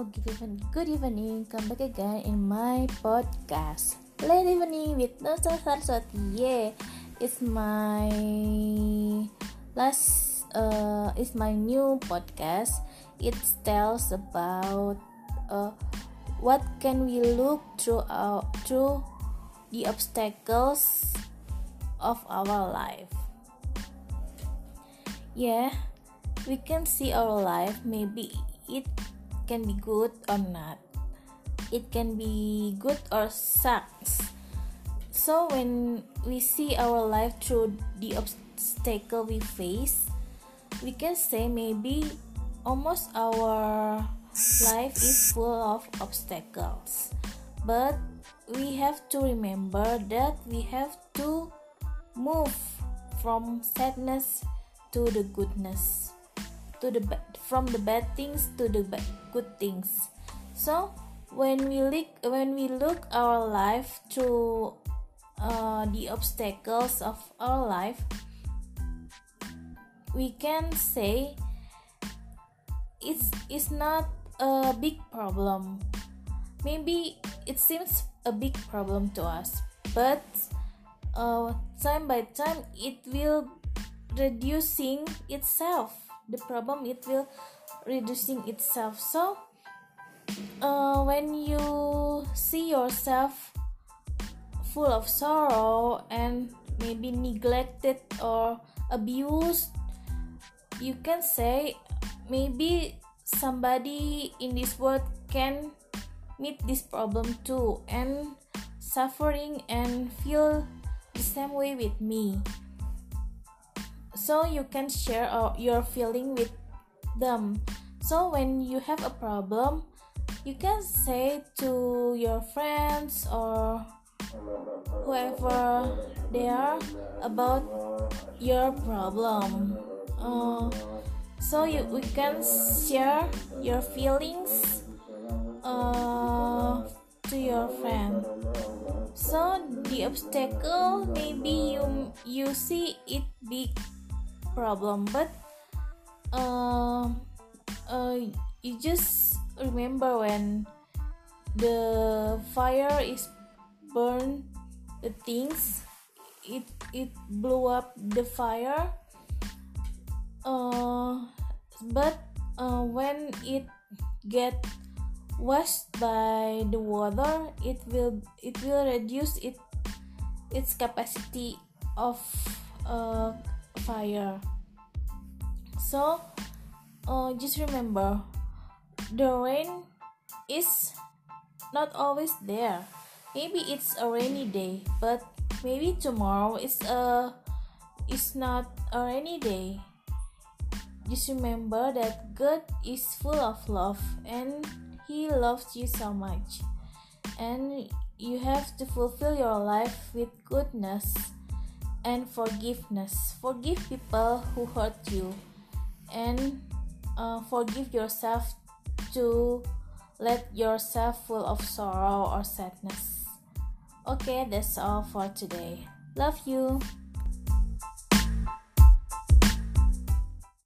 even good evening. Come back again in my podcast. Late evening with Nusa Saraswati. Yeah, it's my last. Uh, it's my new podcast. It tells about uh, what can we look through our through the obstacles of our life. Yeah, we can see our life. Maybe it can be good or not. It can be good or sucks. So when we see our life through the obstacle we face we can say maybe almost our life is full of obstacles. But we have to remember that we have to move from sadness to the goodness to the from the bad things to the good things. So when we look when we look our life through uh, the obstacles of our life we can say it's it's not a big problem. Maybe it seems a big problem to us but uh, time by time it will reducing itself the problem it will reducing itself. So uh, when you see yourself full of sorrow and maybe neglected or abused you can say maybe somebody in this world can meet this problem too and suffering and feel the same way with me so you can share your feeling with them. So when you have a problem you can say to your friends or whoever they are about your problem. Uh, so you we can share your feelings uh, to your friend. So the obstacle maybe you you see it big problem but uh, uh, you just remember when the fire is burn the things it it blew up the fire uh, but uh, when it get washed by the water it will it will reduce it its capacity of uh, fire. So uh, just remember the rain is not always there. Maybe it's a rainy day but maybe tomorrow is a is not a rainy day. Just remember that god is full of love and he loves you so much. And you have to fulfill your life with goodness and forgiveness. Forgive people who hurt you and uh, forgive yourself to let yourself full of sorrow or sadness. Okay, that's all for today. Love you.